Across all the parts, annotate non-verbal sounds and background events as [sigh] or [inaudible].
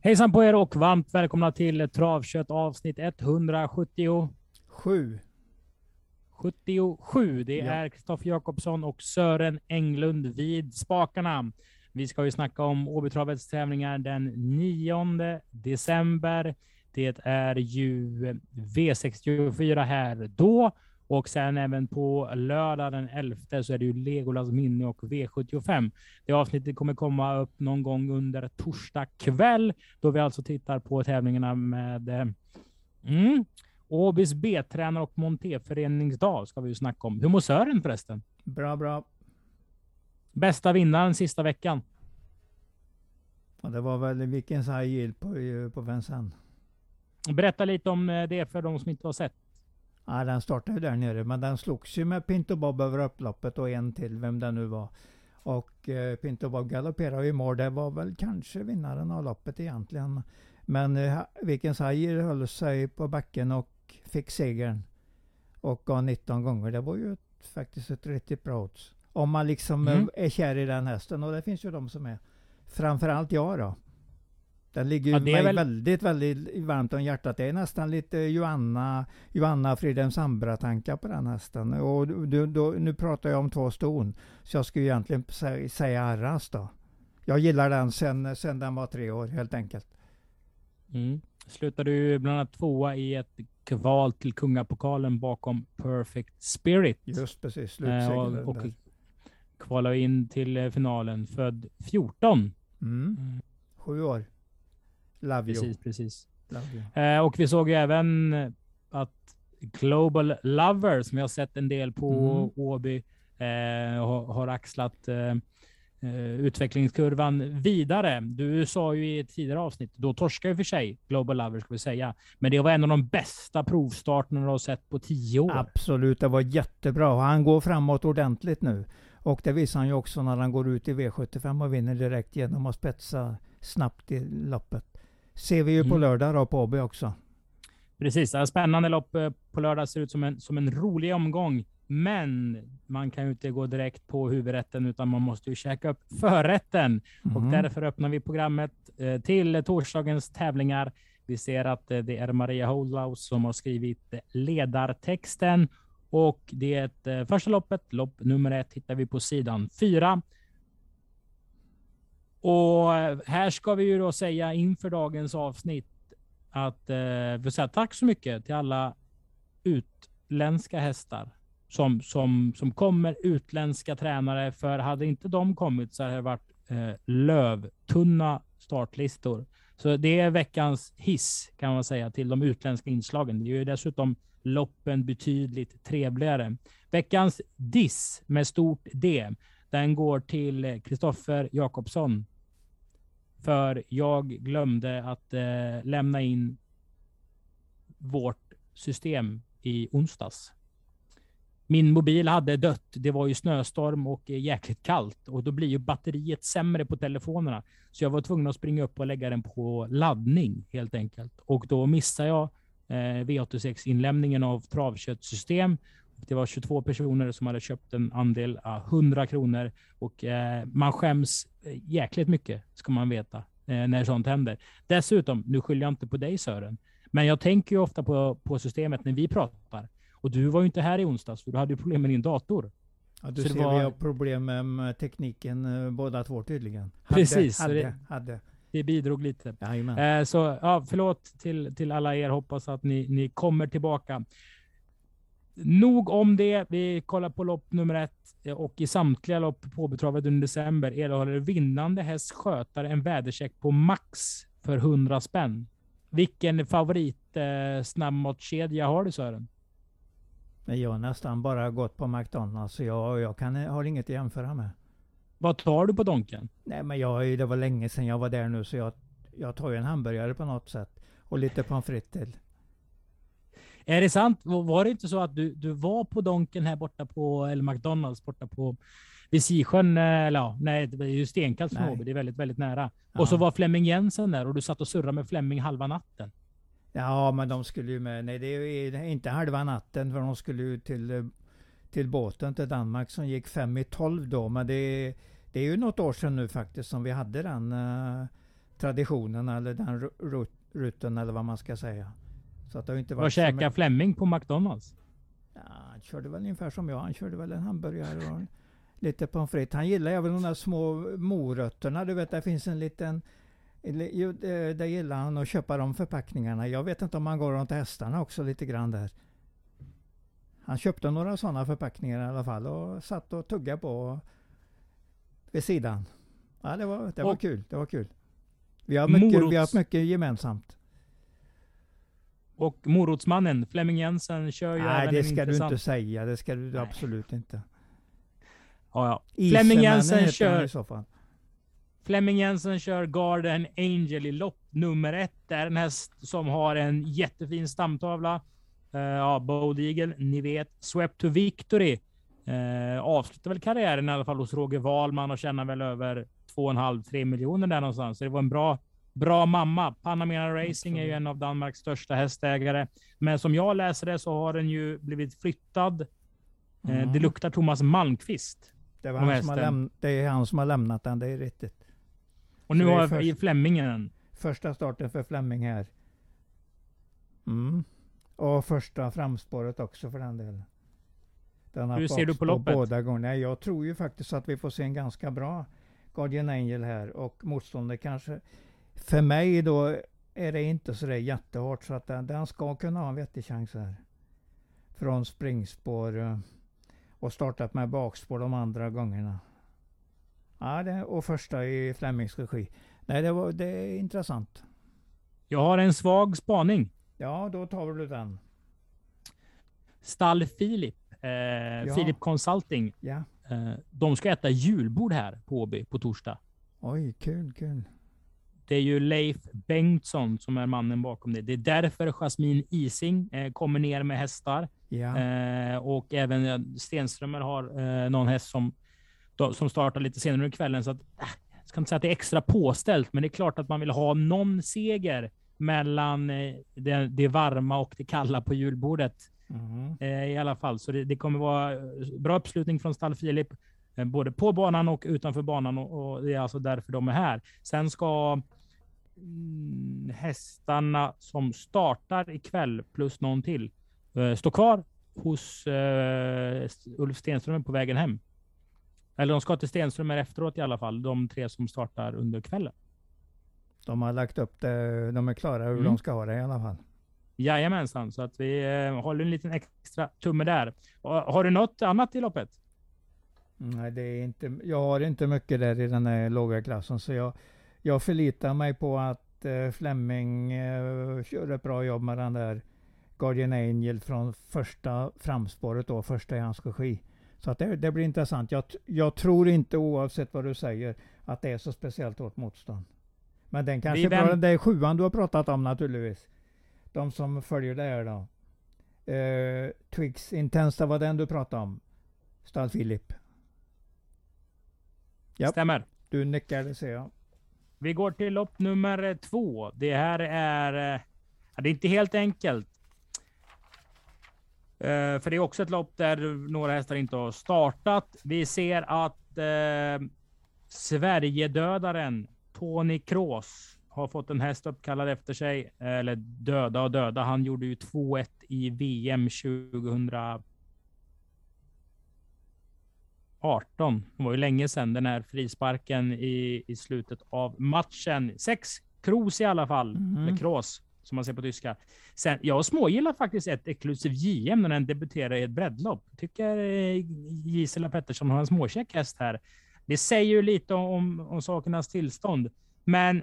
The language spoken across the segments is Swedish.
Hejsan på er och varmt välkomna till Travkött avsnitt 177. 77. Det Ja. är Kristoffer Jakobsson och Sören Englund vid spakarna. Vi ska ju snacka om Åbytravets tävlingar den 9 december. Det är ju V64 här då. Och sen även på lördag den 11 så är det ju Legolas minne och V75. Det avsnittet kommer komma upp någon gång under torsdag kväll då vi alltså tittar på tävlingarna med mm, Åbys B-tränare och montéföreningsdag ska vi ju snacka om. Hur mår Sören förresten? Bra, bra. Bästa vinnaren sista veckan? Och det var väl vilken yield på, på Vincennes. Berätta lite om eh, det för de som inte har sett. Ja, den startade ju där nere, men den slogs ju med Pinto Bob över upploppet och en till, vem det nu var. Och eh, Pinto Bob galopperade i mål. Det var väl kanske vinnaren av loppet egentligen. Men eh, Vikens Hajer höll sig på backen och fick segern. Och gav 19 gånger. Det var ju ett, faktiskt ett riktigt bra odds. Om man liksom Mm. eh, är kär i den hästen. Och det finns ju de som är. Framförallt jag då. Den ligger ju Ja, mig väl- väldigt, väldigt varmt om hjärtat. Det är nästan lite Joanna, Joanna Fridhems Ambra-tankar på den hästen. Och du, då, nu pratar jag om två ston. Så jag skulle egentligen sä- säga Arras då. Jag gillar den sen, sen den var tre år helt enkelt. Mm. Slutade ju bland annat tvåa i ett kval till kungapokalen bakom Perfect Spirit. Just precis, Eh, slutseglaren och, och kvalade in till eh, finalen född 14. Mm. Sju år. Love you. Precis, precis. Love you. Eh, och vi såg ju även att Global Lover, som vi har sett en del på Mm. Åby, eh, har, har axlat eh, utvecklingskurvan vidare. Du sa ju i ett tidigare avsnitt, då torskade ju för sig Global Lover, ska vi säga. Men det var en av de bästa provstarterna du har sett på tio år. Absolut, det var jättebra. Han går framåt ordentligt nu. Och det visar han ju också när han går ut i V75 och vinner direkt genom att spetsa snabbt i loppet. Ser vi ju på Mm. lördag då på Åby också. Precis, spännande lopp eh, på lördag. Ser ut som en, som en rolig omgång. Men man kan ju inte gå direkt på huvudrätten utan man måste ju käka upp förrätten. Och Mhm. därför öppnar vi programmet eh, till torsdagens tävlingar. Vi ser att eh, det är Maria Holdhouse som har skrivit ledartexten. Och det första loppet, lopp nummer ett, hittar vi på sidan fyra. Och eh, här ska vi ju då säga inför dagens avsnitt att eh, vi säga tack så mycket till alla utländska hästar som, som, som kommer, utländska tränare. För hade inte de kommit så hade det varit eh, lövtunna startlistor. Så det är veckans hiss kan man säga till de utländska inslagen. Det är ju dessutom loppen betydligt trevligare. Veckans diss med stort D, den går till eh, Kristoffer Jakobsson. För jag glömde att eh, lämna in vårt system i onsdags. Min mobil hade dött. Det var ju snöstorm och eh, jäkligt kallt och då blir ju batteriet sämre på telefonerna. Så jag var tvungen att springa upp och lägga den på laddning helt enkelt. Och då missade jag eh, V86-inlämningen av travköttsystem. Det var 22 personer som hade köpt en andel av 100 kronor och eh, man skäms eh, jäkligt mycket ska man veta eh, när sånt händer. Dessutom, nu skyller jag inte på dig Sören, men jag tänker ju ofta på, på systemet när vi pratar. Och du var ju inte här i onsdags för du hade ju problem med din dator. Ja, du Så ser var- vi har problem med- tekniken båda två tydligen. Precis, så Hade, det- hade, hade. Det bidrog lite. Jajamän. Eh, så ja, förlåt till, till alla er. Hoppas att ni, ni kommer tillbaka. Nog om det. Vi kollar på lopp nummer ett eh, och i samtliga lopp på Åbytravet under december erhåller vinnande häst skötare en vädercheck på max för 100 spänn. Vilken favorit eh, snabbmatskedja har du Sören? Jag har nästan bara gått på McDonalds så jag, jag kan, har inget att jämföra med. Vad tar du på Donken? Nej men jag, det var länge sedan jag var där nu så jag, jag tar ju en hamburgare på något sätt. Och lite pommes frites till. Är det sant? Var det inte så att du, du var på Donken här borta på, eller McDonalds borta på vid Sisjön, eh, eller ja, nej, det är ju stenkast från. Åby, det är väldigt, väldigt nära. Ja. Och så var Flemming Jensen där och du satt och surrade med Flemming halva natten. Ja men de skulle ju med, nej det är inte halva natten för de skulle ju till, eh, till båten till Danmark som gick fem i tolv då. Men det, det är ju något år sedan nu faktiskt som vi hade den, eh, traditionen eller den ru- ru- rutten eller vad man ska säga. Så att det har inte varit Vad käkar mycket- Flemming på McDonalds? Ja, han körde väl ungefär som jag. Han körde väl en hamburgare och lite pommes frites. Han gillar även de där små morötterna. Du vet, det finns en liten... Jo, det det gillar han att köpa de förpackningarna. Jag vet inte om han går runt hästarna också lite grann där. Han köpte några sådana förpackningar i alla fall och satt och tuggade på vid sidan. Ja, det var, det var Och- kul. Det var kul. Vi har, mycket, vi har haft mycket gemensamt. Och morotsmannen Flemming Jensen kör ju Nej, även det ska du intressant... inte säga. Det ska du Nej. absolut inte. Ja, ja. Flemming Jensen kör-. Flemming Jensen kör Garden Angel i lopp nummer ett. Det är en häst som har en jättefin stamtavla. Uh, ja, Bold Eagle, ni vet. Swept to Victory. Uh, avslutar väl karriären i alla fall hos Roger Wahlman och tjänar väl över 2,5-3 miljoner där någonstans. Så det var en bra, bra mamma. Panamera Racing är ju en av Danmarks största hästägare. Men som jag läser det så har den ju blivit flyttad. Eh, Mm. Det luktar Thomas Malmqvist. Det, var han som har läm- det är han som har lämnat den, det är riktigt. Och nu har först- Flemmingen Första starten för Flemming här. Mm. Och första framspåret också för den delen. Den Hur ser du på loppet? Båda gångerna. Jag tror ju faktiskt att vi får se en ganska bra Guardian Angel här och motståndet kanske. För mig då är det inte så där jättehårt så att den, den ska kunna ha en vettig chans här. Från springspår eh, och startat med bakspår de andra gångerna. Ja, det, och första i Flemmings regi. Nej, det, var, det är intressant. Jag har en svag spaning. Ja, då tar du den. Stall Filip, eh, Filip Consulting. Ja. Eh, de ska äta julbord här på Åby på torsdag. Oj, kul, kul. Det är ju Leif Bengtsson som är mannen bakom det. Det är därför Jasmin Ising eh, kommer ner med hästar. Eh, och även Stenströmer har eh, någon häst som, då, som startar lite senare under kvällen. Så att, äh, jag ska inte säga att det är extra påställt, men det är klart att man vill ha någon seger mellan eh, det, det varma och det kalla på julbordet. Eh, i alla fall. Så det, det kommer vara bra uppslutning från Stall Filip, både på banan och utanför banan och, och det är alltså därför de är här. Sen ska mm, hästarna som startar ikväll plus någon till eh, stå kvar hos eh, Ulf Stenström på vägen hem. Eller de ska till Stenström efteråt i alla fall, de tre som startar under kvällen. De har lagt upp det, de är klara hur Mm. de ska ha det i alla fall. Jajamensan, så att vi eh, håller en liten extra tumme där. Har du något annat i loppet? Nej, det är inte, jag har inte mycket där i den här låga klassen så jag, jag förlitar mig på att eh, Flemming eh, kör ett bra jobb med den där Guardian Angel från första framspåret då, första i hans regi. Så att det, det blir intressant. Jag, jag tror inte oavsett vad du säger att det är så speciellt hårt motstånd. Men den kanske bra. Det är sjuan du har pratat om naturligtvis. De som följer det här då. Eh, Twix Intense, det var den du pratade om. Stall Philip. Japp. Stämmer. Du nickar, det ser jag. Vi går till lopp nummer två. Det här är... Eh, ja, Det är inte helt enkelt. Eh, för det är också ett lopp där några hästar inte har startat. Vi ser att eh, Sverigedödaren Tony Kroos har fått en häst uppkallad efter sig. Eh, eller döda och döda. Han gjorde ju 2-1 i VM 2018. Det var ju länge sedan den här frisparken i, i slutet av matchen. Sex Kroos i alla fall. Mhm. Eller Kroos som man säger på tyska. Sen, jag smågillar faktiskt ett Exclusive JM när den debuterar i ett breddlopp. Tycker eh, Gisela Pettersson har en småkäck häst här. Det säger ju lite om, om sakernas tillstånd. Men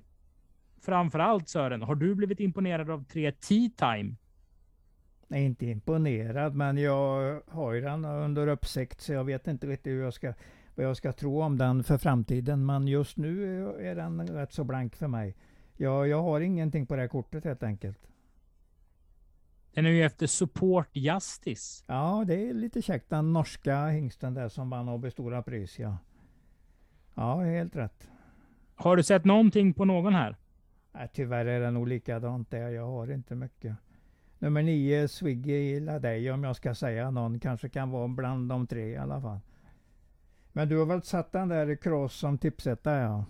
framför allt Sören, har du blivit imponerad av tre Tea Time? Är inte imponerad, men jag har ju den under uppsikt så jag vet inte riktigt hur jag ska, vad jag ska tro om den för framtiden. Men just nu är den rätt så blank för mig. Jag, jag har ingenting på det här kortet helt enkelt. Den är ju efter Support Justice. Ja, det är lite käckt. Den norska hingsten där som vann Åby Stora Pris, ja. Ja, helt rätt. Har du sett någonting på någon här? Nej, tyvärr är det nog likadant där. Jag har inte mycket. Nummer nio, Swiggy Ladej, om jag ska säga någon. Kanske kan vara bland de tre i alla fall. Men du har väl satt den där Cross som tipsetta, ja?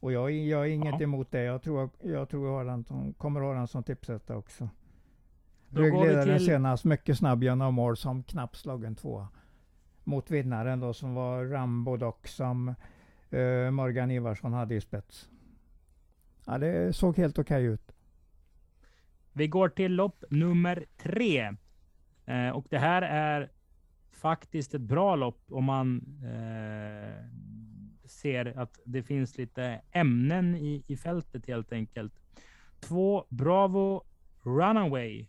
Och jag, jag har inget Ja. emot det. Jag tror jag tror jag har som, kommer ha han som tipsetta också. Ryggledaren till- senast mycket snabb genom mål som knappt slagen tvåa. Mot vinnaren då som var Rambo dock som eh, Morgan Ivarsson hade i spets. Ja, det såg helt okej ut. Vi går till lopp nummer tre. Eh, och det här är faktiskt ett bra lopp om man eh, ser att det finns lite ämnen i, i fältet helt enkelt. Två Bravo Runaway.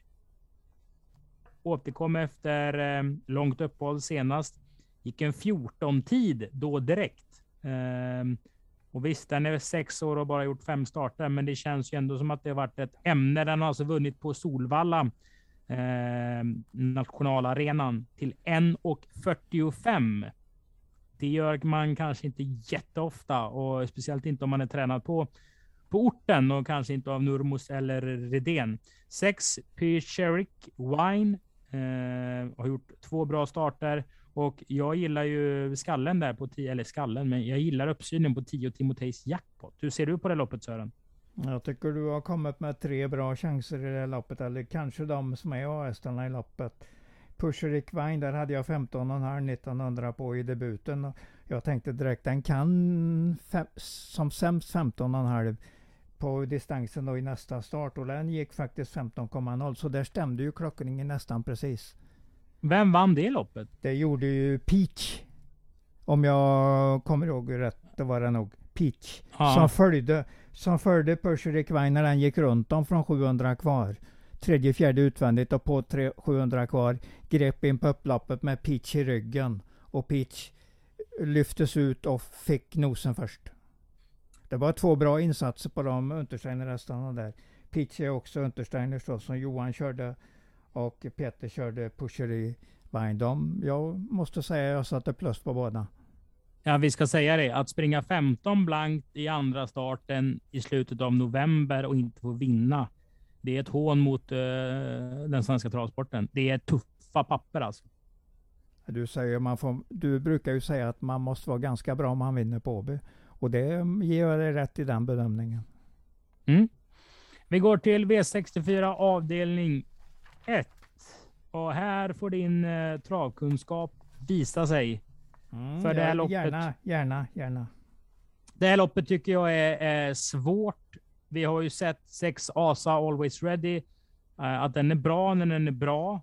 Återkom efter eh, långt uppehåll senast. Gick en 14-tid då direkt. Eh, och visst, den är sex år och bara gjort fem starter, men det känns ju ändå som att det har varit ett ämne. Den har alltså vunnit på Solvalla, eh, nationalarenan, till 1,45. Det gör man kanske inte jätteofta och speciellt inte om man är tränad på på orten och kanske inte av Nurmos eller Redén. Sex Pycherik Wine eh, har gjort två bra starter och jag gillar ju skallen där på 10, eller skallen, men jag gillar uppsynen på 10 Timotejs jackpot. Hur ser du på det loppet Sören? Jag tycker du har kommit med tre bra chanser i det här loppet, eller kanske de som är A-hästarna i loppet. Pusherik Wine, där hade jag 15,5 1900 på i debuten. Och jag tänkte direkt, den kan fem, som sämst 15,5 på distansen då i nästa start och den gick faktiskt 15,0 så där stämde ju klockringen nästan precis. Vem vann det loppet? Det gjorde ju Peach. Om jag kommer ihåg rätt, det var det nog. Peach. Som följde, som följde Wine när den gick runt om från 700 kvar. Tredje, fjärde utvändigt och på tre, 700 kvar. Grep in på upploppet med Peach i ryggen. Och Peach lyftes ut och fick nosen först. Det var två bra insatser på de Untersteiner-hästarna där. Peach är också Untersteiners då, som Johan körde och Peter körde Pusher i Vine. De, jag måste säga jag satte plus på båda. Ja, vi ska säga det. Att springa 15 blankt i andra starten i slutet av november och inte få vinna. Det är ett hån mot eh, den svenska travsporten. Det är tuffa papper alltså. Du, säger man får, du brukar ju säga att man måste vara ganska bra om man vinner på Åby. Och det ger jag dig rätt i den bedömningen. Mm. Vi går till V64 avdelning 1. Och här får din eh, travkunskap visa sig. Mm, För det här loppet- Gärna, gärna, gärna. Det här loppet tycker jag är, är svårt. Vi har ju sett sex Asa Always Ready. eh, att den är bra när den är bra.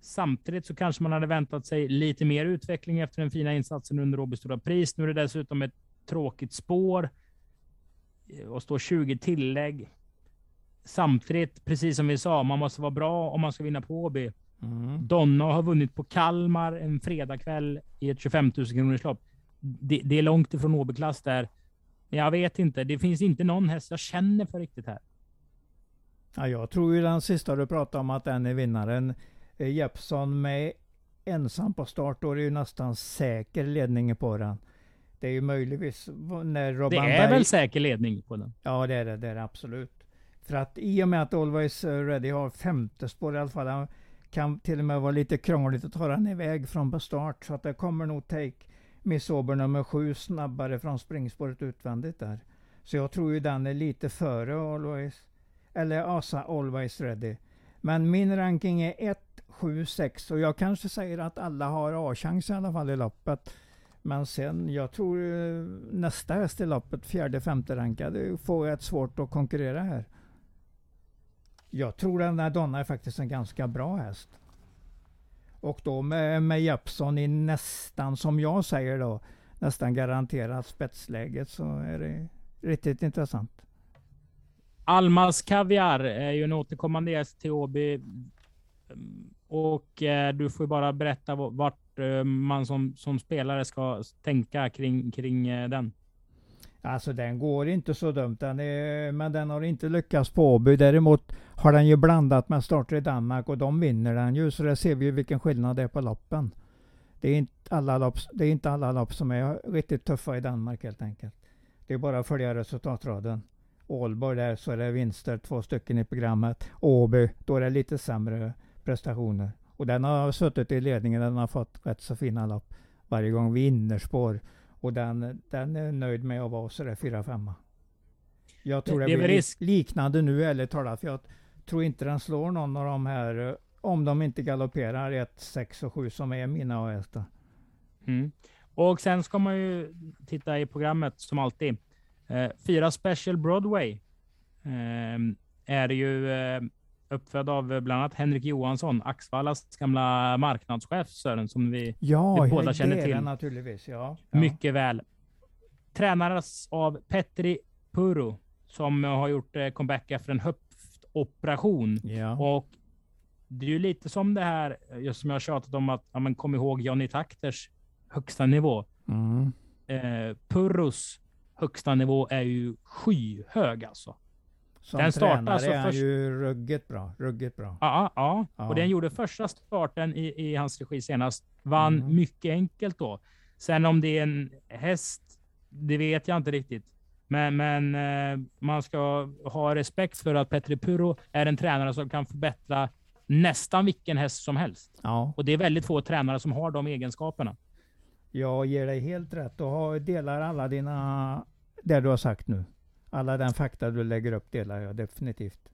Samtidigt så kanske man hade väntat sig lite mer utveckling efter den fina insatsen under Åby Stora Pris. Nu är det dessutom ett tråkigt spår. Och står 20 tillägg. Samtidigt, precis som vi sa, man måste vara bra om man ska vinna på Åby. Mm. Donna har vunnit på Kalmar en fredagkväll i ett 25 000 kronors lopp. Det, det är långt ifrån Åby-klass där. Men jag vet inte. Det finns inte någon häst jag känner för riktigt här. Ja, jag tror ju den sista du pratade om att den är vinnaren. Eh, Jeppsson med ensam på start, då är det ju nästan säker ledning på den. Det är ju möjligtvis när Det Robban är Berg... väl säker ledning på den. Ja, det är det, det är det absolut. För att i och med att Always eh, Ready har femte spår i alla fall, han kan till och med vara lite krångligt att ta den iväg från start. Så att det kommer nog take Miss Auburn nummer sju snabbare från springspåret utvändigt där. Så jag tror ju den är lite före Always, eller Asa Always Ready. Men min ranking är 1, 7, 6 och jag kanske säger att alla har A-chans i alla fall i loppet. Men sen, jag tror nästa häst i loppet, fjärde, femte rankade, får rätt svårt att konkurrera här. Jag tror den där Donna är faktiskt en ganska bra häst. Och då med, med Jeppsson i nästan, som jag säger då, nästan garanterat spetsläget så är det riktigt intressant. Almas Kaviar är ju en återkommande gäst till Åby. Och eh, du får ju bara berätta vart eh, man som, som spelare ska tänka kring, kring eh, den. Alltså den går inte så dumt, den är, men den har inte lyckats på Åby. Däremot har den ju blandat med starter i Danmark och de vinner den ju. Så där ser vi ju vilken skillnad det är på loppen. Det är inte alla lopp, det är inte alla lopp som är riktigt tuffa i Danmark helt enkelt. Det är bara att följa resultatraden. Ålborg där så är det vinster, två stycken i programmet. Åby, då är det lite sämre prestationer. Och den har suttit i ledningen, den har fått rätt så fina lopp varje gång vi innerspår. Och den, den är nöjd med att vara sådär 4-5. Jag tror det, Det blir risk- liknande nu ärligt talat. För jag tror inte den slår någon av de här, eh, om de inte galopperar 1, 6 och 7 som är mina A-hästar. Mm. Och sen ska man ju titta i programmet som alltid. Eh, fyra Special Broadway eh, är ju eh, uppfödd av bland annat Henrik Johansson, Axvallas gamla marknadschef Sören, som vi Ja, Vi båda känner till. naturligtvis. Ja, ja. mycket väl. Tränades av Petri Puro som har gjort eh, comeback efter en höftoperation. Ja. Och det är ju lite som det här, just som jag har tjatat om att, ja men kom ihåg Johnny Takters högsta nivå. Mm. Eh, Purros högsta nivå är ju skyhög alltså. Som Den startar tränare alltså är han först- ju ruggigt bra. Ruggigt bra. Ja, ja. Ja. och den gjorde första starten i, i hans regi senast. Vann Mm. mycket enkelt då. Sen om det är en häst, det vet jag inte riktigt. Men, men eh, man ska ha respekt för att Petri Puro är en tränare som kan förbättra nästan vilken häst som helst. Ja, Och det är väldigt få tränare som har de egenskaperna. jag ger dig helt rätt och delar alla dina, det du har sagt nu. Alla den fakta du lägger upp delar jag definitivt.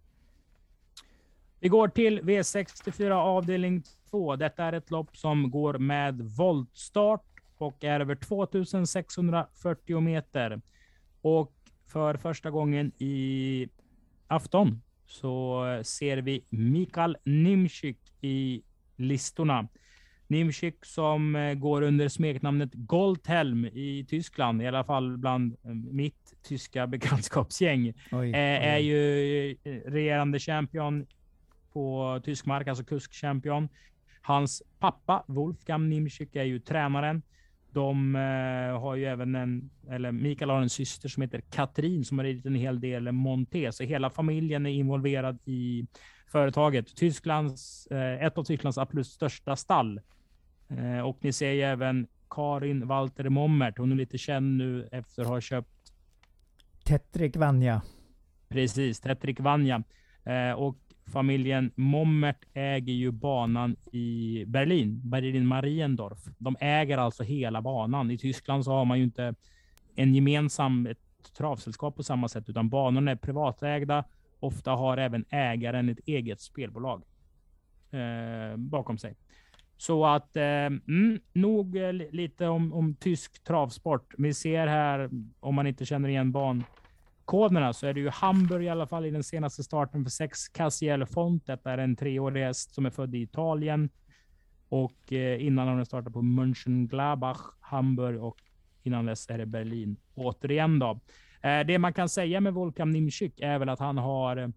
Vi går till V64 avdelning 2. Detta är ett lopp som går med voltstart och är över 2640 meter. Och för första gången i afton så ser vi Mikael Nimczyk i listorna. Nimczyk som eh, går under smeknamnet Goldhelm i Tyskland, i alla fall bland eh, mitt tyska [laughs] bekantskapsgäng. Oj, Eh, är oj. ju eh, regerande champion på tysk mark, alltså kuskchampion. Hans pappa Wolfgang Nimczyk är ju tränaren. De har ju även en, eller Mikael har en syster som heter Katrin som har ridit en hel del monté, så hela familjen är involverad i företaget. Tysklands, ett av Tysklands absolut största stall. Eh, och ni ser ju även Karin Walter Mommert. Hon är lite känd nu efter att ha köpt Tetrik Vanja. Precis, Tetrik Vanja. Eh, och familjen Mommert äger ju banan i Berlin, Berlin Mariendorf. De äger alltså hela banan. I Tyskland så har man ju inte en gemensam ett travsällskap på samma sätt, utan banorna är privatägda. Ofta har även ägaren ett eget spelbolag eh, bakom sig. Så att, eh, mm, nog eh, lite om, om tysk travsport. Vi ser här, om man inte känner igen bankoderna, så är det ju Hamburg i alla fall i den senaste starten för sex Casiel Font. Detta är en treårig häst som är född i Italien. Och eh, innan har den startat på Mönchengladbach, Hamburg och innan dess är det Berlin. Återigen då. Eh, det man kan säga med Volkan Nimczyk är väl att han har eh,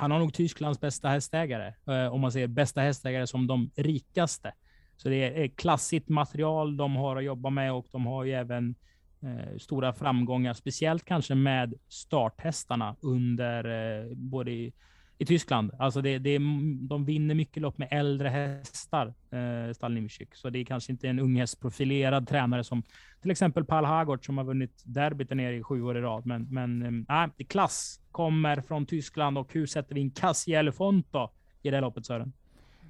han har nog Tysklands bästa hästägare. Eh, om man ser bästa hästägare som de rikaste. Så det är, är klassigt material de har att jobba med och de har ju även eh, stora framgångar, speciellt kanske med starthästarna under eh, både i, Tyskland. Alltså det, det, de vinner mycket lopp med äldre hästar, eh, Stall Nimczyk. Så det är kanske inte en unghästprofilerad tränare som till exempel Paul Hagort som har vunnit derbyt där nere i sju år i rad. Men, men eh, nej, det klass kommer från Tyskland och hur sätter vi in Cassiel Fonto i det loppet Sören?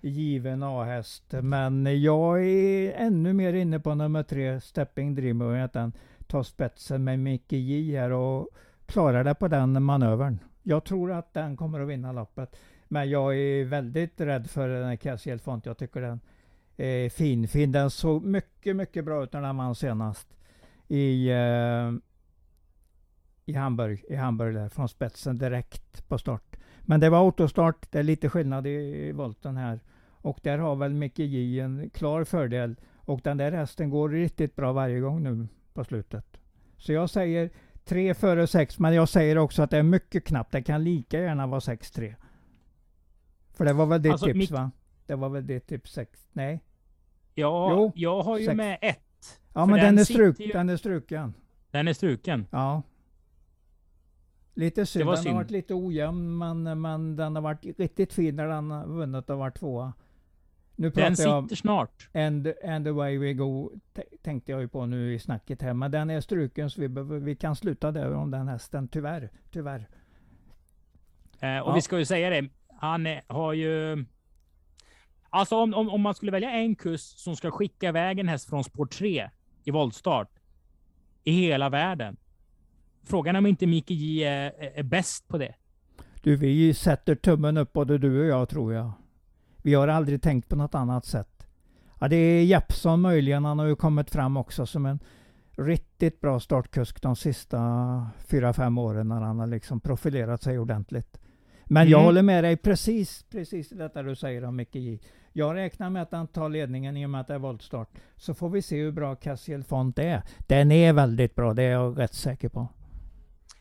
Given A-häst. Men jag är ännu mer inne på nummer tre, Stepping Dreamer. Att den tar spetsen med Micke J här och klarar det på den manövern. Jag tror att den kommer att vinna loppet. Men jag är väldigt rädd för den här Cassiel Font. Jag tycker den är fin. fin. Den såg mycket, mycket bra ut när den vann senast. I, eh, i Hamburg, i Hamburg där, från spetsen direkt på start. Men det var autostart. Det är lite skillnad i, i volten här. Och där har väl Micke J en klar fördel. Och den där hästen går riktigt bra varje gång nu på slutet. Så jag säger tre före sex, men jag säger också att det är mycket knappt. Det kan lika gärna vara 6-3. För det var väl ditt Alltså, tips Mick- va? Det var väl ditt tips 6? Nej? Ja, Jo, jag har ju sex. med ett. Ja men den, den är, struk, ju- den är struken. Den är struken. Ja. Lite synd. Den synd. har varit lite ojämn men, men den har varit riktigt fin när den har vunnit och varit tvåa. Nu Den pratar jag om sitter snart. and, and the way we go tänkte jag ju på nu i snacket här. Men den är struken så vi, behöver, vi kan sluta där om den hästen. Tyvärr. Tyvärr. Eh, och Ja. vi ska ju säga det. Han är, har ju... Alltså om, om, om man skulle välja en kusk som ska skicka iväg en häst från spår 3 i voltstart. i hela världen. Frågan är om inte Micke J är, är, är bäst på det. Du, vi sätter tummen upp både du och jag tror jag. Vi har aldrig tänkt på något annat sätt. Ja, det är Jeppsson möjligen. Han har ju kommit fram också som en riktigt bra startkusk de sista fyra fem åren när han har liksom profilerat sig ordentligt. Men mm. jag håller med dig precis, precis detta du säger om Micke J. Jag räknar med att han tar ledningen i och med att det är voltstart. Så får vi se hur bra Cassiel Font är. Den är väldigt bra, det är jag rätt säker på.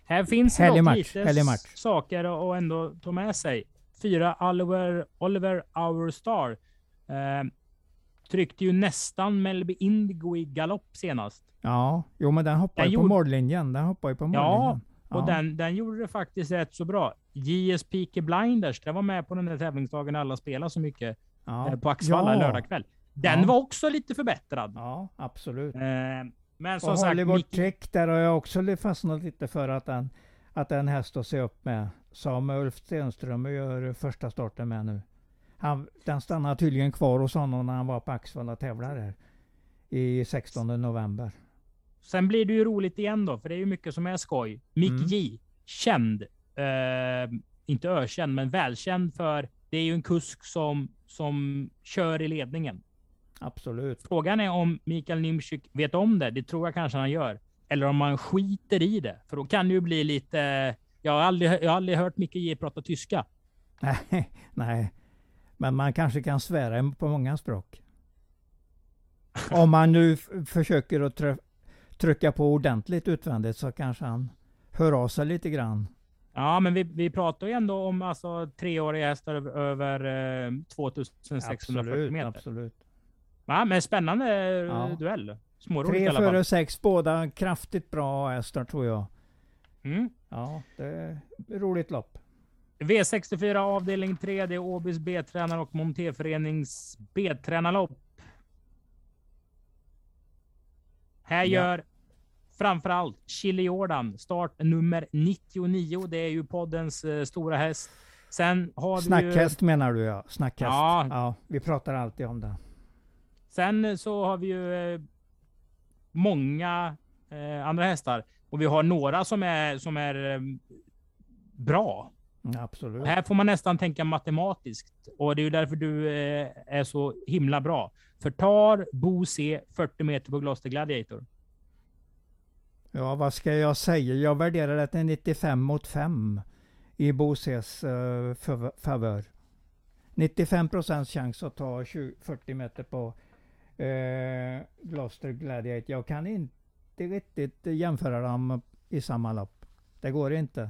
Här finns det lite saker att ändå ta med sig. Fyra Oliver, Oliver Our Star eh, tryckte ju nästan Melby Indigo i galopp senast. Ja, jo men den hoppar ju på gjorde... mållinjen. Den hoppar ju på mållinjen. Ja, och Den, den gjorde det faktiskt rätt så bra. JS Peaky Blinders, det var med på den där tävlingsdagen alla spelade så mycket ja. eh, på Axvalla ja. lördag kväll. Den ja. var också lite förbättrad. Ja, absolut. Eh, men som och sagt, Hollywood Mickey... Trick, där har jag också fastnat lite för att den, att den häst att se upp med. Som Ulf Stenström gör första starten med nu. Han, den stannade tydligen kvar hos honom när han var på Axvalla och tävlade i 16 november. Sen blir det ju roligt igen då, för det är ju mycket som är skoj. Mick mm. J, känd. Eh, inte ökänd, men välkänd för det är ju en kusk som, som kör i ledningen. Absolut. Frågan är om Mikael Nimczyk vet om det. Det tror jag kanske han gör. Eller om man skiter i det. För då kan det ju bli lite... Jag har aldrig, jag har aldrig hört Micke J prata tyska. Nej, nej. Men man kanske kan svära på många språk. Om man nu försöker att trycka på ordentligt utvändigt så kanske han hör av sig lite grann. Ja, men vi, vi pratar ju ändå om alltså, treåriga hästar över eh, 2640 absolut, meter. Absolut. Ja, men spännande ja. duell. Småroligt Tre före sex, båda kraftigt bra hästar tror jag. Mm. Ja, det är roligt lopp. V64 avdelning 3, det är Åbys B-tränare och Montéförenings B-tränarlopp. Här gör ja. framförallt Chili Jordan start nummer 99. Det är ju poddens uh, stora häst. Sen har Snackhäst ju... menar du ja. Snackhäst. Ja. ja. Vi pratar alltid om det. Sen så har vi ju eh, många eh, andra hästar och vi har några som är, som är eh, bra. Absolut. Här får man nästan tänka matematiskt och det är ju därför du eh, är så himla bra. Förtar Bo C 40 meter på Gloucester Gladiator. Ja, vad ska jag säga? Jag värderar det till 95 mot 5 i Bo Cs uh, favör. 95 procents chans att ta 20, 40 meter på uh, Gloucester Gladiator. Jag kan inte riktigt jämföra dem i samma lopp. Det går inte.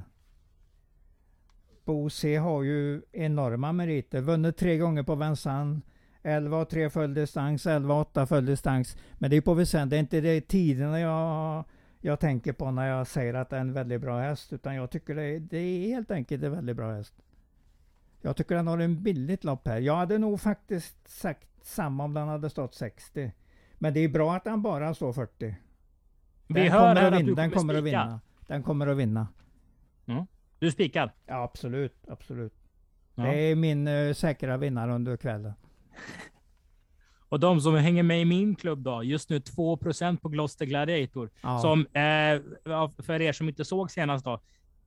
Bo C har ju enorma meriter. Vunnit tre gånger på Vincennes. 11 och 3 full distans, 11 och 8 full distans. Men det är på väsentligt, det är inte det tiderna jag, jag tänker på när jag säger att det är en väldigt bra häst. Utan jag tycker det är, det är helt enkelt en väldigt bra häst. Jag tycker den har en billigt lopp här. Jag hade nog faktiskt sagt samma om den hade stått 60. Men det är bra att den bara står 40. Den Vi hör här att vinna, du kommer den kommer att vinna. Den kommer att vinna. Mm. Du spikar? Ja, absolut. absolut. Ja. Det är min uh, säkra vinnare under kvällen. Och de som hänger med i min klubb då, just nu 2% på Gloucester Gladiator. Ja. Som, eh, för er som inte såg senast då,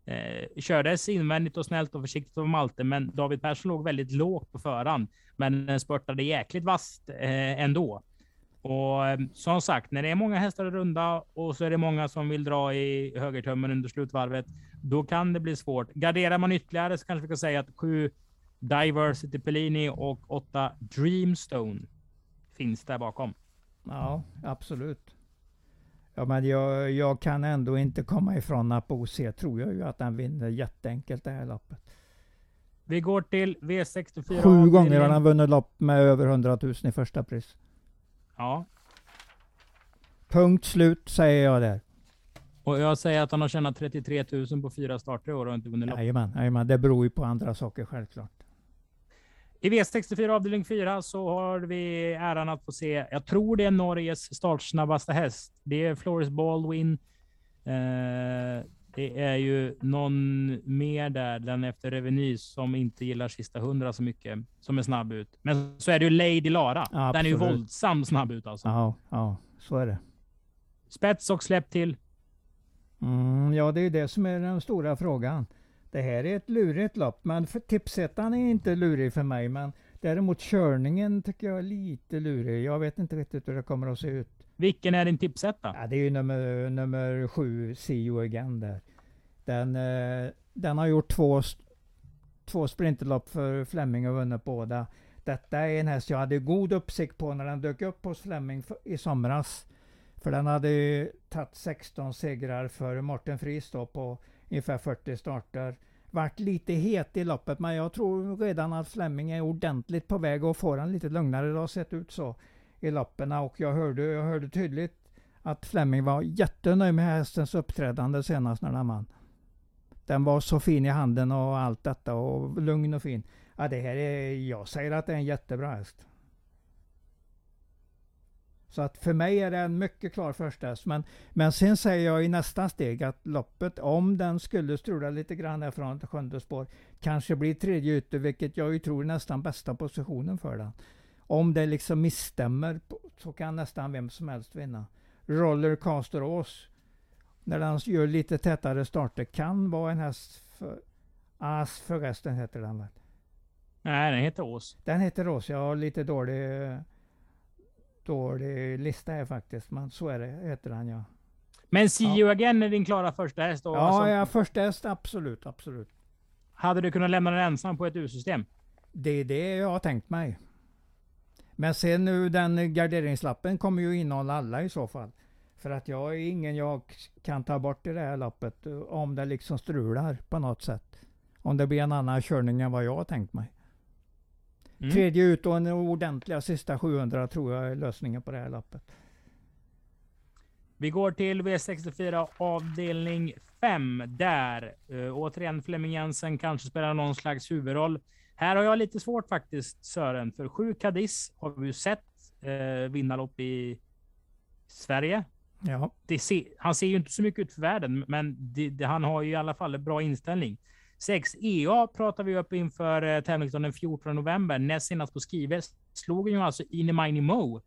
eh, kördes invändigt och snällt och försiktigt på Malte, men David Persson låg väldigt lågt på förhand. Men den spurtade jäkligt vasst eh, ändå. Och eh, som sagt, när det är många hästar runda och så är det många som vill dra i högertömmen under slutvarvet, då kan det bli svårt. Garderar man ytterligare så kanske vi kan säga att sju Diversity Pellini och åtta Dreamstone finns där bakom. Ja, absolut. Ja, men jag, jag kan ändå inte komma ifrån att på OC tror jag ju att den vinner jätteenkelt det här loppet. Vi går till V64. Sju gånger har han vunnit lopp med över 100 000 i första pris. Ja. Punkt slut säger jag där. Och jag säger att han har tjänat 33 000 på fyra starter i år och inte vunnit lopp. Jajamän, jajamän, det beror ju på andra saker självklart. I V64 avdelning 4 så har vi äran att få se, jag tror det är Norges startsnabbaste häst. Det är Floris Baldwin. Eh, det är ju någon mer där, den efter Reveny, som inte gillar sista hundra så mycket, som är snabb ut. Men så är det ju Lady Lara. Ja, den är ju våldsam snabb ut alltså. Ja, ja, så är det. spets och släpp till. Mm, ja, det är det som är den stora frågan. Det här är ett lurigt lopp, men tipsettan är inte lurig för mig. Men däremot körningen tycker jag är lite lurig. Jag vet inte riktigt hur det kommer att se ut. Vilken är din tipsetta? Ja, det är ju nummer, nummer sju, See You Again där. Den, eh, den har gjort två, två sprinterlopp för Fleming och vunnit båda. Detta är en häst jag hade god uppsikt på när den dök upp hos Fleming i somras. För den hade tagit 16 segrar för Morten Friis då på ungefär 40 starter. Vart lite het i loppet men jag tror redan att Fleming är ordentligt på väg att få den lite lugnare. Det har sett ut så i loppen och jag hörde, jag hörde tydligt att Fleming var jättenöjd med hästens uppträdande senast när den vann. Den var så fin i handen och allt detta och lugn och fin. Ja, det här är, jag säger att det är en jättebra häst. Så att för mig är det en mycket klar första häst. Men, men sen säger jag i nästa steg att loppet, om den skulle strula lite grann här från ett sjunde spår, kanske blir tredje ute, vilket jag ju tror är nästan bästa positionen för den. Om det liksom misstämmer så kan nästan vem som helst vinna. Rollercaster Ås, när den gör lite tätare starter, kan vara en häst för... As förresten heter den väl? Nej, den heter Ås. Den heter Ås. Jag har lite dålig, dålig lista här faktiskt. Men så är det, heter den ja. Men See ja. Again är din klara första häst? Ja, alltså, ja, första häst absolut, absolut. Hade du kunnat lämna den ensam på ett U-system? Det är det jag har tänkt mig. Men sen nu den garderingslappen kommer ju innehålla alla i så fall. För att jag är ingen jag kan ta bort i det här loppet om det liksom strular på något sätt. Om det blir en annan körning än vad jag har tänkt mig. Mm. Tredje ut och en ordentliga sista 700 tror jag är lösningen på det här loppet. Vi går till V64 avdelning 5 där uh, återigen Flemming Jensen kanske spelar någon slags huvudroll. Här har jag lite svårt faktiskt Sören, för sju Cadiz har vi ju sett uh, vinna lopp i Sverige. Ja. Se, han ser ju inte så mycket ut för världen, men det, det, han har ju i alla fall en bra inställning. 6 EA pratar vi upp inför eh, tävlingen den 14 november. Näst senast på Skive slog ju alltså Inemini Mo.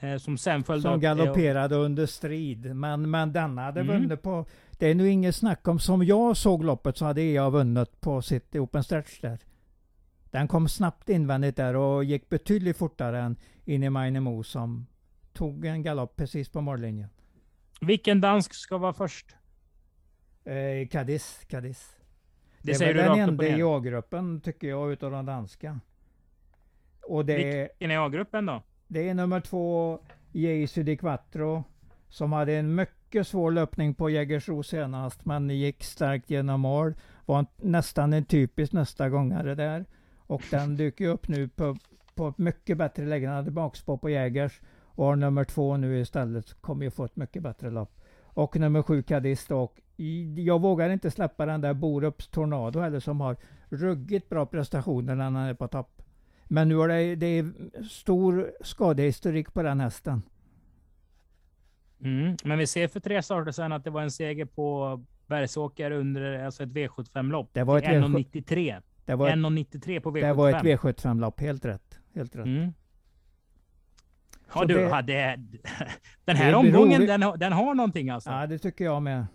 Eh, som sen följde Som galopperade eh, under strid. Men, men denna hade mm. vunnit på... Det är nu inget snack om... Som jag såg loppet så hade EA vunnit på sitt Open Stretch där. Den kom snabbt invändigt där och gick betydligt fortare än Inemini Mo som tog en galopp precis på mållinjen. Vilken dansk ska vara först? Eh, Cadiz. Cadiz. Det, det är väl den enda i A-gruppen tycker jag utav de danska. Och det Vilken är A-gruppen då? Det är nummer två, Jesu di Quattro. Som hade en mycket svår löpning på Jägersro senast, men gick starkt genom mål. Var nästan en typisk nästa gångare där. Och den dyker upp nu på, på ett mycket bättre läge. Den hade bakspår på Jägers. Och har nummer två nu istället. Kommer ju få ett mycket bättre lopp. Och nummer sju Cadiz och jag vågar inte släppa den där Borups Tornado heller som har ruggigt bra prestationer när han är på topp. Men nu är det, det är stor skadehistorik på den hästen. Mm, men vi ser för tre starter sedan att det var en seger på Bergsåker under alltså ett V75-lopp. Det var ett 1,93. Det var 1,93 på V75. Det var ett V75-lopp, helt rätt. Helt rätt. Mm. Ja, du, det, det, [laughs] den här omgången, den, den har någonting alltså. Ja, det tycker jag med.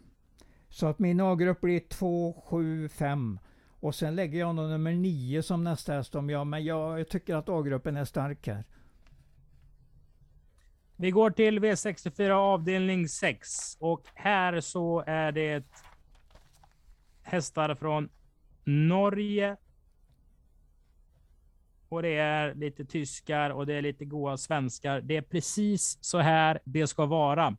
Så att min A-grupp blir 2, 7, 5. Och sen lägger jag nog nummer 9 som nästa häst om jag, men jag tycker att A-gruppen är stark här. Vi går till V64 avdelning 6 och här så är det hästar från Norge. Och det är lite tyskar och det är lite goa svenskar. Det är precis så här det ska vara.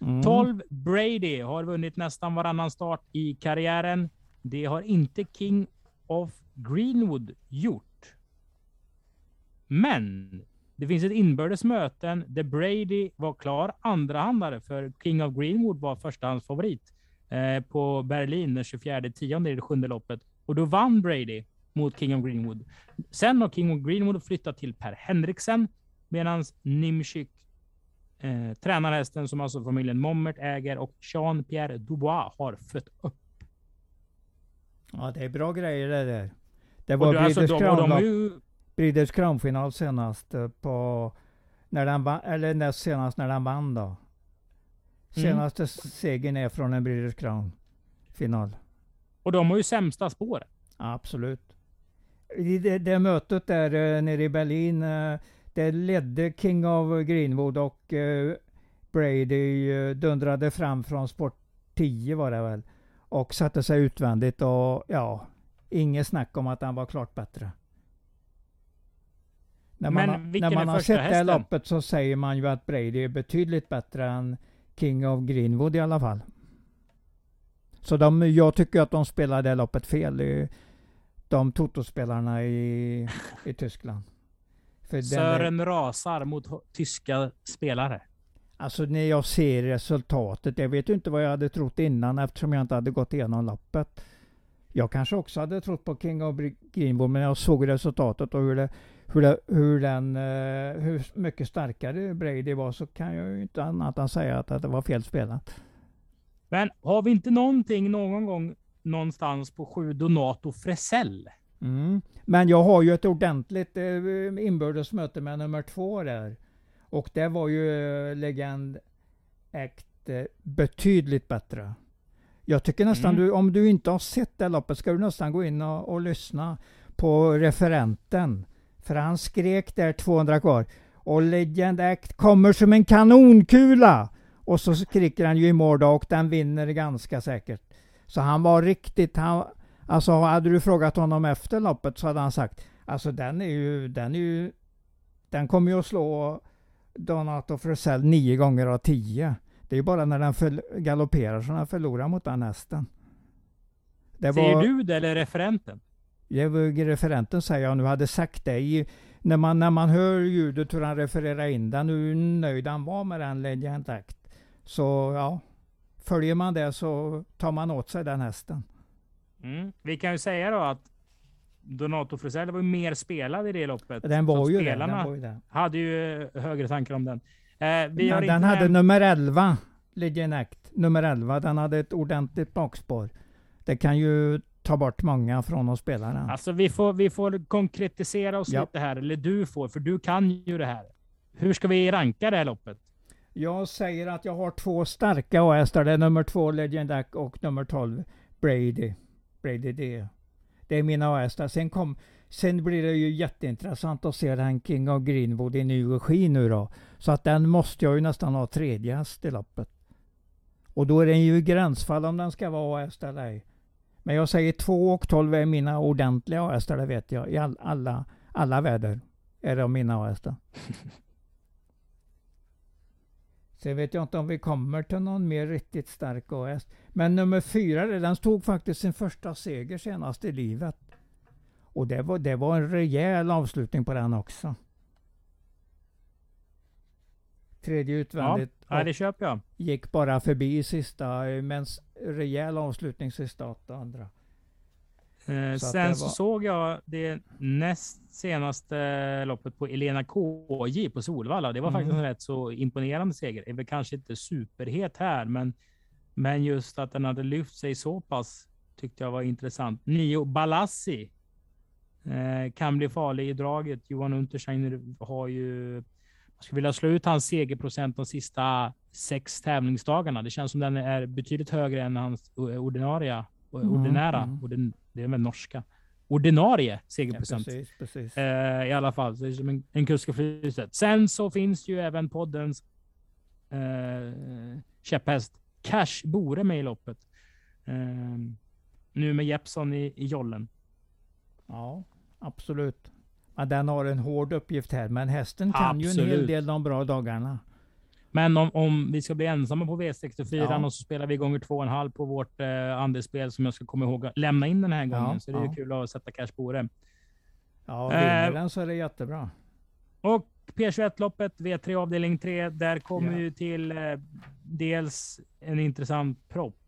Mm. 12 Brady har vunnit nästan varannan start i karriären. Det har inte King of Greenwood gjort. Men det finns ett inbördes möten där Brady var klar andrahandare för King of Greenwood var förstahandsfavorit eh, på Berlin den 24 tionde i det sjunde loppet. Och då vann Brady mot King of Greenwood. Sen har King of Greenwood flyttat till Per Henriksen medan Nimchik eh, tränarhästen som alltså familjen Mommert äger och Jean-Pierre Dubois har fött upp. Ja, det är bra grejer det där. Det var Breeders, alltså, Crown. Breeders Crown-final senast eh, på, när den vann, eller näst senast när den vann då. Senaste mm. segern är från en British Crown final. Och de har ju sämsta spåret. Absolut. I det, det mötet där uh, nere i Berlin, uh, det ledde King of Greenwood och uh, Brady dundrade fram från sport 10 var det väl. Och satte sig utvändigt och ja, inget snack om att han var klart bättre. När man, har, när man har sett det här loppet så säger man ju att Brady är betydligt bättre än King of Greenwood i alla fall. Så de, jag tycker att de spelar det loppet fel. De totospelarna i, i [laughs] Tyskland. För Sören är, rasar mot tyska spelare. Alltså när jag ser resultatet. Jag vet ju inte vad jag hade trott innan eftersom jag inte hade gått igenom loppet. Jag kanske också hade trott på King of Greenwood men jag såg resultatet och hur, det, hur, det, hur, den, eh, hur mycket starkare Brady var så kan jag ju inte annat än säga att, att det var fel spelat. Men har vi inte någonting någon gång någonstans på sju Donato Fresell? Mm. Men jag har ju ett ordentligt eh, inbördes möte med nummer två där. Och det var ju eh, Legend Act eh, betydligt bättre. Jag tycker nästan mm. du, om du inte har sett det loppet, ska du nästan gå in och, och lyssna på referenten. För han skrek där 200 kvar. Och Legend Act kommer som en kanonkula! Och så skriker han ju i mål och den vinner ganska säkert. Så han var riktigt, han, alltså hade du frågat honom efter loppet så hade han sagt, alltså den är ju, den är ju, den kommer ju att slå Donato Frusell nio gånger av tio. Det är ju bara när den galopperar som den förlorar mot den hästen. Det säger var, du det eller referenten? Det var referenten säger jag nu hade sagt det. I, när, man, när man hör ljudet hur han refererar in den, hur nöjd han var med den Legend Act. Så ja, följer man det så tar man åt sig den hästen. Mm. Vi kan ju säga då att Donato Frisell var ju mer spelad i det loppet. Den var, ju det, den var ju det. hade ju högre tankar om den. Eh, vi har den hade nummer 11, Legend Act. Nummer 11, den hade ett ordentligt bakspår. Det kan ju ta bort många från att spela den. Alltså vi får, vi får konkretisera oss ja. lite här, eller du får, för du kan ju det här. Hur ska vi ranka det här loppet? Jag säger att jag har två starka hästar. Det är nummer två Legend Duck och nummer 12 Brady. Brady D. Det är mina hästar. Sen, kom, sen blir det ju jätteintressant att se den King of Greenwood i ny regi nu då. Så att den måste jag ju nästan ha tredje häst i loppet. Och då är den ju gränsfall om den ska vara häst eller ej. Men jag säger 2 och 12 är mina ordentliga hästar, det vet jag. I all, alla, alla väder är de mina hästar. [laughs] Sen vet jag inte om vi kommer till någon mer riktigt stark häst. Men nummer fyra, den stod faktiskt sin första seger senast i livet. Och det var, det var en rejäl avslutning på den också. Tredje utvändigt. Ja, det köper jag. Gick bara förbi sista, men rejäl avslutning sista åtta andra. Eh, så sen så var... såg jag det näst senaste loppet på Elena KJ på Solvalla. Det var mm. faktiskt en rätt så imponerande seger. Är väl kanske inte superhet här, men, men just att den hade lyft sig så pass tyckte jag var intressant. Nio Balassi eh, kan bli farlig i draget. Johan Untersteiner har ju jag skulle vilja slå ut hans segerprocent de sista sex tävlingsdagarna. Det känns som den är betydligt högre än hans ordinarie, mm, ordinära. Mm det är väl norska. Ordinarie segerprocent. Ja, precis, precis. Eh, I alla fall, så det är som en, en kuskaflytet. Sen så finns ju även poddens eh, käpphäst Cash Bore med i loppet. Eh, nu med Jeppson i, i jollen. Ja, absolut. Ja, den har en hård uppgift här, men hästen kan absolut. ju en hel del de bra dagarna. Men om, om vi ska bli ensamma på V64 ja. och så spelar vi gånger två och en halv på vårt eh, andelsspel som jag ska komma ihåg att lämna in den här gången. Ja, så det är ja. kul att sätta cash på det. Ja, vinner den så är det jättebra. Och P21-loppet, V3 avdelning 3, där kommer ja. ju till eh, dels en intressant propp.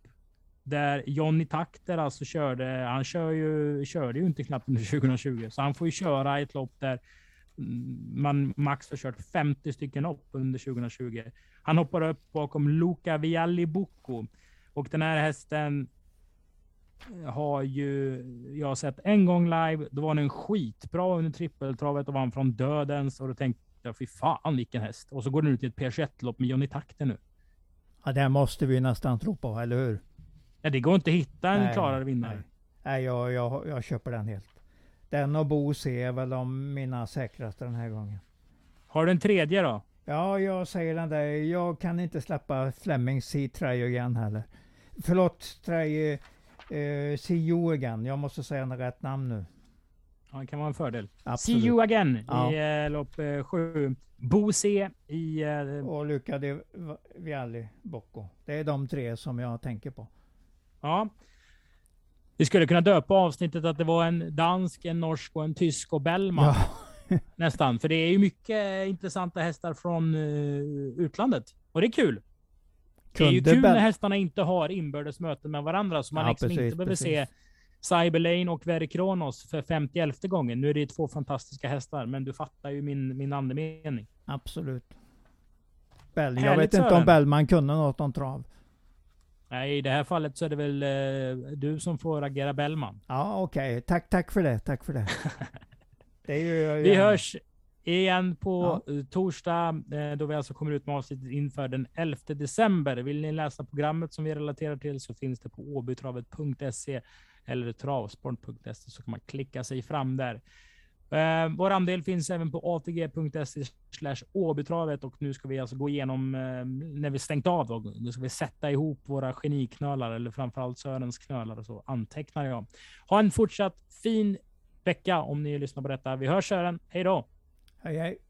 Där Johnny Takter alltså körde, han kör ju, körde ju inte knappt under 2020, så han får ju köra ett lopp där man max har kört 50 stycken lopp under 2020. Han hoppar upp bakom Luca Vialli Bocco och den här hästen har ju jag sett en gång live. Då var den skitbra under trippeltravet och vann från dödens och då tänkte jag fy fan vilken häst. Och så går den ut i ett P21-lopp med Johnny Takter nu. Ja, det måste vi nästan tro på, eller hur? Ja, det går inte att hitta en nej, klarare vinnare. Nej, nej jag, jag, jag köper den helt. Den och Bo C är väl de mina säkraste den här gången. Har du en tredje då? Ja, jag säger den där. Jag kan inte släppa Fleming See Try Again heller. Förlåt, Try uh, See You Again. Jag måste säga rätt namn nu. Ja, det kan vara en fördel. Absolut. See You Again ja. i uh, lopp 7. Uh, Bo C i... Uh, och Luca de Vialli Bocco. Det är de tre som jag tänker på. Ja. Vi skulle kunna döpa avsnittet att det var en dansk, en norsk och en tysk och Bellman. Ja. [laughs] Nästan. För det är ju mycket intressanta hästar från uh, utlandet. Och det är kul. Det är ju kul när hästarna inte har inbördes möten med varandra. Så man ja, liksom precis, inte behöver precis. se Cyberlane och Very Kronos för 51 gången. Nu är det två fantastiska hästar, men du fattar ju min, min andemening. Absolut. Bell. Jag vet inte om Bellman kunde något om trav. Nej, i det här fallet så är det väl eh, du som får agera Bellman. Ja, okej. Okay. Tack, tack för det. Tack för det. [laughs] det ju, vi hörs igen på ja. Eh, torsdag, eh, då vi alltså kommer ut med avsnittet inför den 11 december. Vill ni läsa programmet som vi relaterar till så finns det på åbytravet.se eller travsport.se så kan man klicka sig fram där. Eh, vår andel finns även på atg.se slash åbytravet och nu ska vi alltså gå igenom eh, när vi stängt av. Då, nu ska vi sätta ihop våra geniknölar eller framförallt Sörens knölar och så antecknar jag. Ha en fortsatt fin vecka om ni lyssnar på detta. Vi hörs Sören. Hej då! Hej hej!